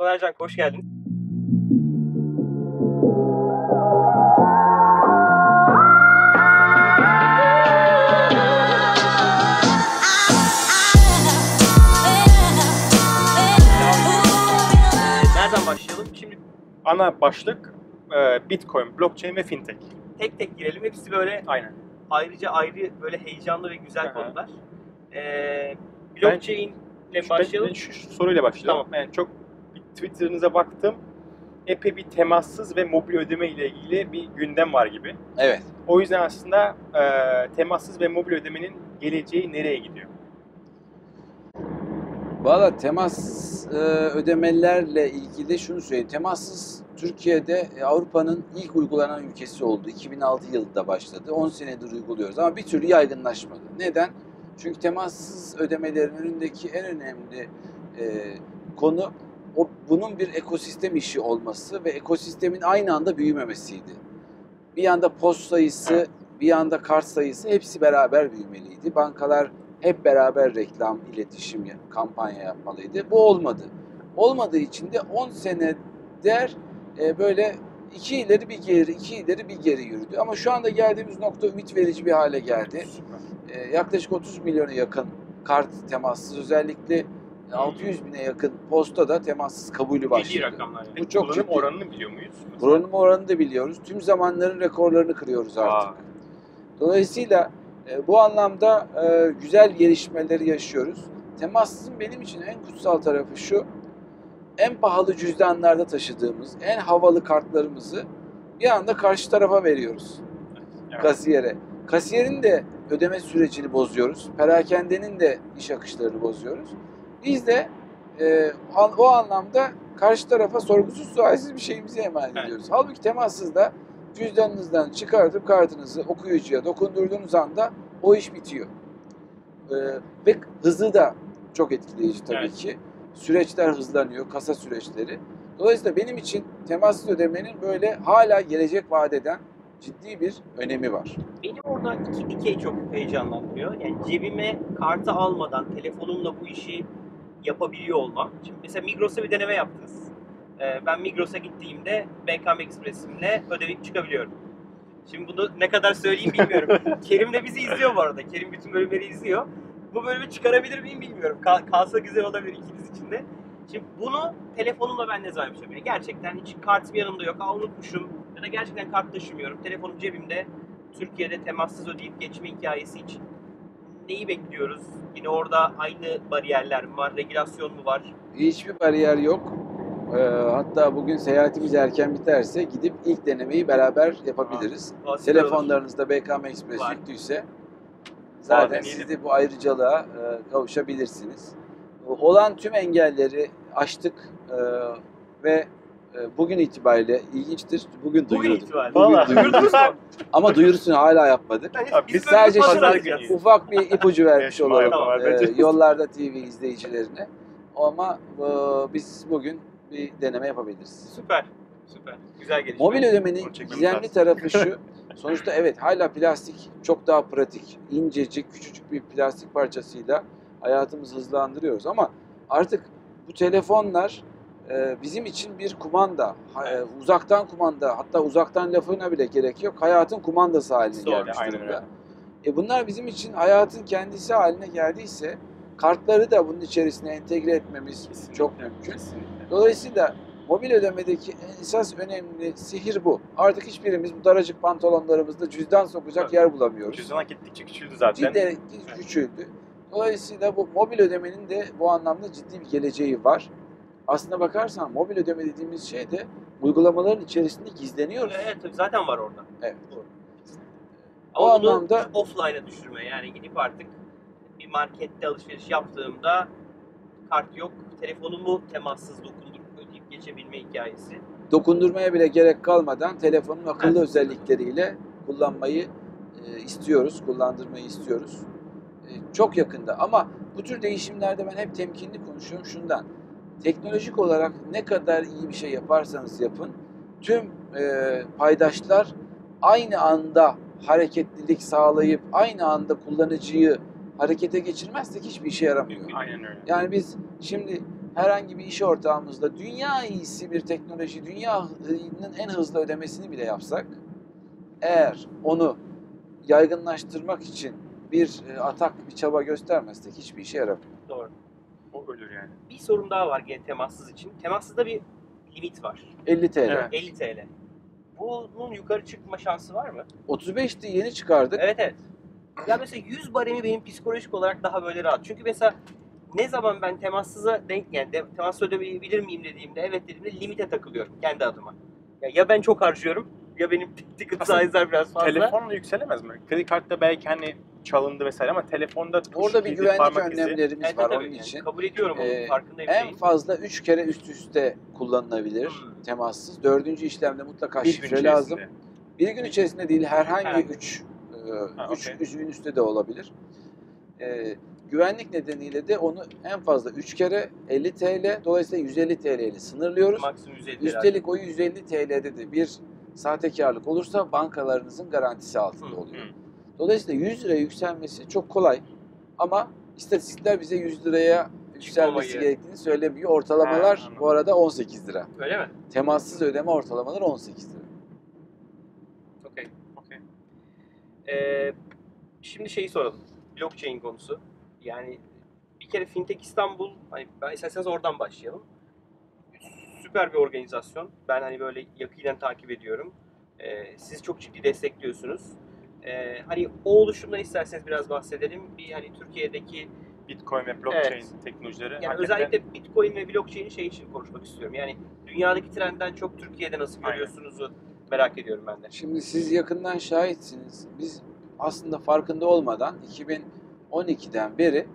Sonercan hoş geldin. Nereden başlayalım? Şimdi Ana başlık e, Bitcoin, blockchain ve fintech. tek tek girelim. Hepsi böyle Aynen. ayrıca ayrı böyle heyecanlı ve güzel Aha. konular. Ee, blockchain ile başlayalım. Ben, ben şu, şu soruyla başlayalım. Tamam. Yani çok Twitter'ınıza baktım. Epey bir temassız ve mobil ödeme ile ilgili bir gündem var gibi. Evet. O yüzden aslında e, temassız ve mobil ödemenin geleceği nereye gidiyor? Valla temas e, ödemelerle ilgili şunu söyleyeyim. Temassız Türkiye'de e, Avrupa'nın ilk uygulanan ülkesi oldu. 2006 yılında başladı. 10 senedir uyguluyoruz ama bir türlü yaygınlaşmadı. Neden? Çünkü temassız ödemelerin önündeki en önemli e, konu o bunun bir ekosistem işi olması ve ekosistemin aynı anda büyümemesiydi. Bir yanda post sayısı, bir yanda kart sayısı hepsi beraber büyümeliydi. Bankalar hep beraber reklam, iletişim, kampanya yapmalıydı. Bu olmadı. Olmadığı için de 10 sene der e, böyle iki ileri bir geri, iki ileri bir geri yürüdü. Ama şu anda geldiğimiz nokta ümit verici bir hale geldi. E, yaklaşık 30 milyona yakın kart temassız özellikle 600 bine yakın posta da temassız kabulü başladı. rakamlar. yani. Peki çok kullanım ciddi. oranını biliyor muyuz? Kullanım oranını da biliyoruz. Tüm zamanların rekorlarını kırıyoruz artık. Aa. Dolayısıyla e, bu anlamda e, güzel gelişmeleri yaşıyoruz. Temassızın benim için en kutsal tarafı şu. En pahalı cüzdanlarda taşıdığımız, en havalı kartlarımızı bir anda karşı tarafa veriyoruz. Evet. Kasiyere. Kasiyerin de ödeme sürecini bozuyoruz. Perakendenin de iş akışlarını bozuyoruz. Biz de e, o anlamda karşı tarafa sorgusuz sualsiz bir şeyimizi emanet Evet. ediyoruz. Halbuki temassızda cüzdanınızdan çıkartıp kartınızı okuyucuya dokundurduğunuz anda o iş bitiyor. E, ve hızı da çok etkileyici tabii Evet. ki. Süreçler hızlanıyor, kasa süreçleri. Dolayısıyla benim için temassız ödemenin böyle hala gelecek vadeden ciddi bir önemi var. Benim orada iki dikey çok heyecanlandırıyor. Yani cebime kartı almadan telefonumla bu işi yapabiliyor olmam. Şimdi mesela Migros'a bir deneme yaptınız. Ee, ben Migros'a gittiğimde BKM Express'imle ödeyip çıkabiliyorum. Şimdi bunu ne kadar söyleyeyim bilmiyorum. Kerim de bizi izliyor bu arada. Kerim bütün bölümleri izliyor. Bu bölümü çıkarabilir miyim bilmiyorum. Kal- kalsa güzel olabilir ikimiz için de. Şimdi bunu telefonumla ben ne zaman yapacağım? Yani gerçekten hiç kartım yanımda yok. Aa unutmuşum. Ya da gerçekten kart taşımıyorum. Telefonum cebimde. Türkiye'de temassız ödeyip geçme hikayesi için neyi bekliyoruz? Yine orada aynı bariyerler mi var? Regülasyon mu var? Hiçbir bariyer yok. Ee, hatta bugün seyahatimiz erken biterse gidip ilk denemeyi beraber yapabiliriz. Aa, süper olur. Telefonlarınızda BKM Express Var. yüklüyse zaten deneyelim. siz de bu ayrıcalığa e, kavuşabilirsiniz. Olan tüm engelleri aştık e, ve bugün itibariyle ilginçtir. Bugün Bugün duyurduk. itibariyle. Bugün. Duyurdunuz mu? Ama duyurusunu hala yapmadık. Yani biz sadece şimdi-. Ufak bir ipucu vermiş olalım e. Yollarda TV izleyicilerine. Ama e, biz bugün bir deneme yapabiliriz. Süper. Süper. Güzel gelişme. Mobil ödemenin gizemli lazım. tarafı şu. Sonuçta evet hala plastik çok daha pratik. incecik, küçücük bir plastik parçasıyla hayatımızı hızlandırıyoruz ama artık bu telefonlar bizim için bir kumanda. E, uzaktan kumanda, hatta uzaktan lafına bile gerek yok. Hayatın kumandası haline Doğru, gelmiş aynen durumda. öyle. E bunlar bizim için hayatın kendisi haline geldiyse kartları da bunun içerisine entegre etmemiz Kesinlikle. çok mümkün. Kesinlikle. Dolayısıyla mobil ödemedeki esas önemli sihir bu. Artık hiçbirimiz bu daracık pantolonlarımızda cüzdan sokacak Evet. yer bulamıyoruz. Cüzdana gittikçe küçüldü zaten. Ciddi küçüldü. Dolayısıyla bu mobil ödemenin de bu anlamda ciddi bir geleceği var. Aslına bakarsan mobil ödeme dediğimiz şey de uygulamaların içerisinde gizleniyoruz. Evet tabii zaten var orada. Evet. Doğru. O Ama bunu anlamda- offline'a düşürme. Yani gidip artık bir markette alışveriş yaptığımda kart yok. Telefonumu temassız dokundurup ödeyip geçebilme hikayesi. Dokundurmaya bile gerek kalmadan telefonun akıllı Evet. özellikleriyle kullanmayı e, istiyoruz, kullandırmayı istiyoruz. E, çok yakında ama bu tür değişimlerde ben hep temkinli konuşuyorum şundan. Teknolojik olarak ne kadar iyi bir şey yaparsanız yapın, tüm e, paydaşlar aynı anda hareketlilik sağlayıp aynı anda kullanıcıyı harekete geçirmezsek hiçbir işe yaramıyor. Aynen öyle. Yani biz şimdi herhangi bir iş ortağımızla dünya iyisi bir teknoloji, dünyanın en hızlı ödemesini bile yapsak eğer onu yaygınlaştırmak için bir e, atak, bir çaba göstermezsek hiçbir işe yaramıyor. Doğru. O ölür yani. Bir sorum daha var gene temassız için. Temassızda bir limit var. 50 TL. Evet. 50 TL. Bunun yukarı çıkma şansı var mı? 35'ti yeni çıkardık. Evet evet. Ya mesela 100 baremi benim psikolojik olarak daha böyle rahat. Çünkü mesela ne zaman ben temassıza denk yani de, temas ödeyebilir miyim dediğimde evet dediğimde limite takılıyorum kendi adıma. Ya, ya ben çok harcıyorum ya benim ticket size'lar biraz fazla. Telefonla yükselemez mi? Kredi kartta belki hani çalındı vesaire ama telefonda tuş, Orada bir güvenlik parmak izi- önlemlerimiz Evet, var tabii, onun yani için. kabul ediyorum onun Ee, farkındayım En şeyin. fazla 3 kere üst üste kullanılabilir Hmm. temassız. Dördüncü işlemde mutlaka bir gün şifre lazım. Bir gün içerisinde değil herhangi Herhangi. 3 Ha, 3 okey. gün üstte de olabilir. Ee, güvenlik nedeniyle de onu en fazla 3 kere 50 TL dolayısıyla 150 TL ile sınırlıyoruz. Maksimum 150 lira. Üstelik o 150 TL'de de bir sahtekarlık olursa bankalarınızın garantisi altında oluyor. Dolayısıyla 100 liraya yükselmesi çok kolay ama istatistikler bize 100 liraya yükselmesi Çıkmamayı. gerektiğini söylemiyor. Ortalamalar Ha, anladım. bu arada 18 lira. Öyle mi? Temassız ödeme ortalamaları 18 lira. Okey. Okey. Ee, şimdi şeyi soralım. Blockchain konusu. Yani bir kere Fintech İstanbul, hani ben isterseniz oradan başlayalım. Süper bir organizasyon. Ben hani böyle yakinen takip ediyorum. Ee, siz çok ciddi destekliyorsunuz. Ee, hani o oluşumdan isterseniz biraz bahsedelim. Bir hani Türkiye'deki Bitcoin ve blockchain Evet. teknolojileri. yani hakikaten- özellikle Bitcoin ve blockchain'in şey için konuşmak istiyorum. Yani dünyadaki trendden çok Türkiye'de nasıl Aynen. görüyorsunuzu merak ediyorum ben de. Şimdi siz yakından şahitsiniz. Biz aslında farkında olmadan 2012'den beri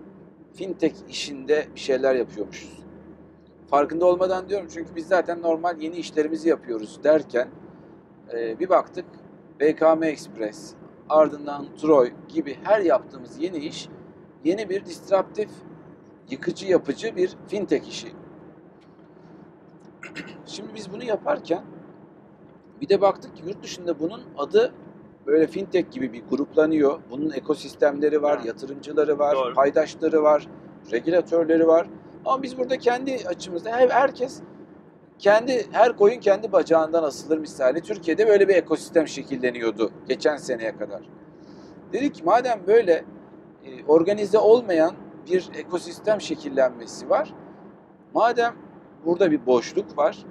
fintech işinde bir şeyler yapıyormuşuz. Farkında olmadan diyorum çünkü biz zaten normal yeni işlerimizi yapıyoruz derken e, bir baktık BKM Express, ardından Troy gibi her yaptığımız yeni iş yeni bir disruptif, yıkıcı yapıcı bir fintech işi. Şimdi biz bunu yaparken bir de baktık ki yurt dışında bunun adı böyle fintech gibi bir gruplanıyor. Bunun ekosistemleri var, yatırımcıları var, Doğru. paydaşları var, regülatörleri var. Ama biz burada kendi açımızda her- herkes kendi her koyun kendi bacağından asılır misali. Türkiye'de böyle bir ekosistem şekilleniyordu geçen seneye kadar. Dedik ki madem böyle e, organize olmayan bir ekosistem şekillenmesi var. Madem burada bir boşluk var.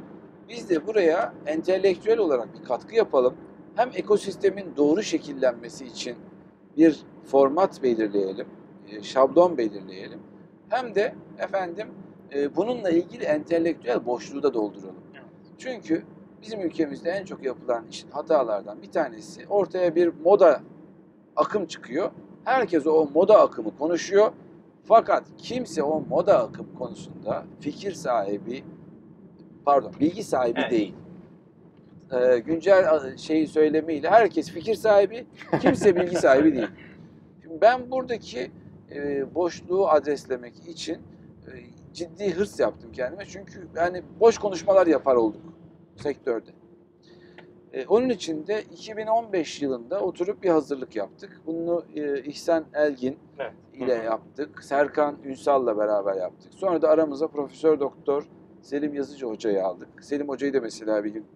Biz de buraya entelektüel olarak bir katkı yapalım. Hem ekosistemin doğru şekillenmesi için bir format belirleyelim, e, şablon belirleyelim. Hem de efendim e, bununla ilgili entelektüel boşluğu da dolduralım. Evet. Çünkü bizim ülkemizde en çok yapılan iş- hatalardan bir tanesi ortaya bir moda akım çıkıyor. Herkes o moda akımı konuşuyor. Fakat kimse o moda akım konusunda fikir sahibi, pardon bilgi sahibi Evet. değil. Ee, güncel şeyi söylemiyle herkes fikir sahibi, kimse bilgi sahibi değil. Şimdi ben buradaki e, boşluğu adreslemek için e, ciddi hırs yaptım kendime. Çünkü yani boş konuşmalar yapar olduk sektörde. E, onun için de 2015 yılında oturup bir hazırlık yaptık. Bunu e, İhsan Elgin Evet. ile yaptık. Serkan Ünsal'la beraber yaptık. Sonra da aramıza Profesör Doktor Selim Yazıcı Hoca'yı aldık. Selim Hoca'yı da mesela bir gün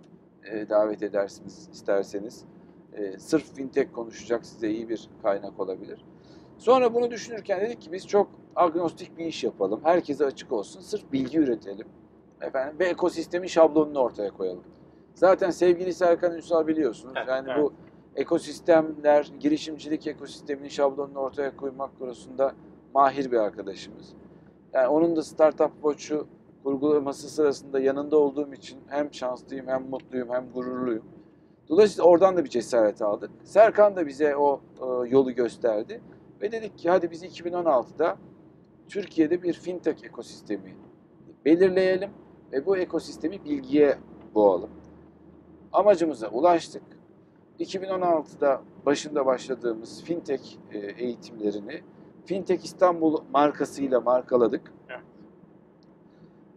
e, davet edersiniz isterseniz. E, sırf fintech konuşacak size iyi bir kaynak olabilir. Sonra bunu düşünürken dedik ki biz çok agnostik bir iş yapalım. Herkese açık olsun. Sırf bilgi üretelim. Efendim ve ekosistemin şablonunu ortaya koyalım. Zaten sevgili Serkan Ünsal biliyorsunuz. Evet, yani evet. bu ekosistemler, girişimcilik ekosisteminin şablonunu ortaya koymak konusunda mahir bir arkadaşımız. Yani onun da Startup Watch'u kurgulaması sırasında yanında olduğum için hem şanslıyım, hem mutluyum, hem gururluyum. Dolayısıyla oradan da bir cesaret aldık. Serkan da bize o e, yolu gösterdi. Ve dedik ki hadi biz 2016'da Türkiye'de bir fintech ekosistemi belirleyelim ve bu ekosistemi bilgiye boğalım. Amacımıza ulaştık. 2016'da başında başladığımız fintech e, eğitimlerini Fintech İstanbul markasıyla markaladık. Evet.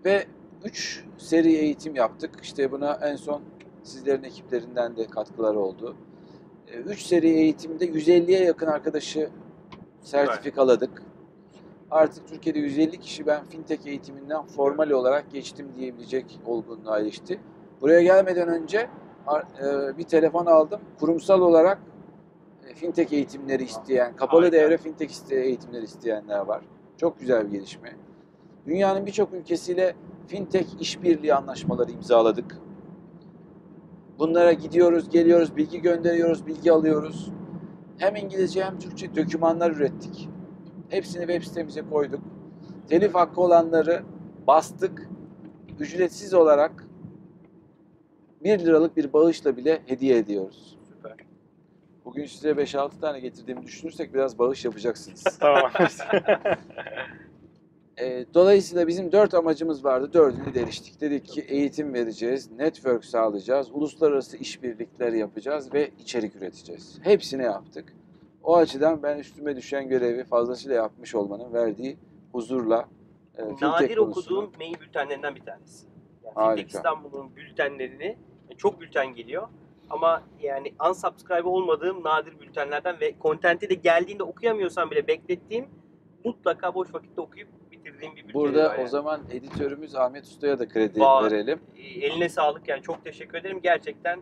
Ve 3 seri eğitim yaptık. İşte buna en son sizlerin ekiplerinden de katkılar oldu. 3 seri eğitimde 150'ye yakın arkadaşı sertifikaladık. Artık Türkiye'de 150 kişi ben fintech eğitiminden formal olarak geçtim diyebilecek olgunluğa erişti. Buraya gelmeden önce e, bir telefon aldım. Kurumsal olarak e, fintech eğitimleri isteyen, kapalı Harika. devre fintech iste- eğitimleri isteyenler var. Çok güzel bir gelişme. Dünyanın birçok ülkesiyle fintech işbirliği anlaşmaları imzaladık. Bunlara gidiyoruz, geliyoruz, bilgi gönderiyoruz, bilgi alıyoruz. Hem İngilizce hem Türkçe dokümanlar ürettik. Hepsini web sitemize koyduk. Telif hakkı olanları bastık. Ücretsiz olarak 1 liralık bir bağışla bile hediye ediyoruz. Süper. Bugün size 5-6 tane getirdiğimi düşünürsek biraz bağış yapacaksınız. tamam. E, dolayısıyla bizim dört amacımız vardı. Dördünü de eriştik. Dedik ki eğitim vereceğiz, network sağlayacağız, uluslararası işbirlikleri yapacağız ve içerik üreteceğiz. Hepsini yaptık. O açıdan ben üstüme düşen görevi fazlasıyla yapmış olmanın verdiği huzurla e, Nadir konusunu- okuduğum mail bültenlerinden bir tanesi. Yani Harika. Fintech İstanbul'un bültenlerini yani çok bülten geliyor. Ama yani unsubscribe olmadığım nadir bültenlerden ve kontenti de geldiğinde okuyamıyorsam bile beklettiğim mutlaka boş vakitte okuyup bir bülten. Burada o zaman editörümüz Ahmet Usta'ya da kredi Var. verelim. eline sağlık yani çok teşekkür ederim. Gerçekten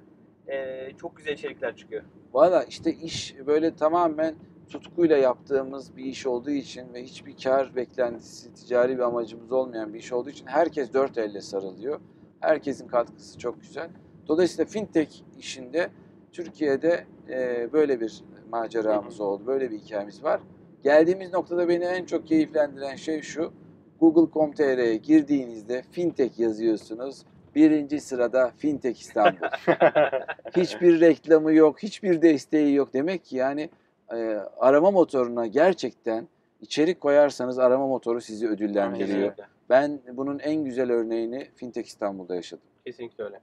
e, çok güzel içerikler çıkıyor. Valla işte iş böyle tamamen tutkuyla yaptığımız bir iş olduğu için ve hiçbir kar beklentisi, ticari bir amacımız olmayan bir iş olduğu için herkes dört elle sarılıyor. Herkesin katkısı çok güzel. Dolayısıyla fintech işinde Türkiye'de e, böyle bir maceramız oldu, böyle bir hikayemiz var. Geldiğimiz noktada beni en çok keyiflendiren şey şu. Google.com.tr'ye girdiğinizde fintech yazıyorsunuz. Birinci sırada Fintech İstanbul. Hiçbir reklamı yok, hiçbir desteği yok. Demek ki yani e, arama motoruna gerçekten içerik koyarsanız arama motoru sizi ödüllendiriyor. Kesinlikle. Ben bunun en güzel örneğini Fintech İstanbul'da yaşadım. Kesinlikle öyle.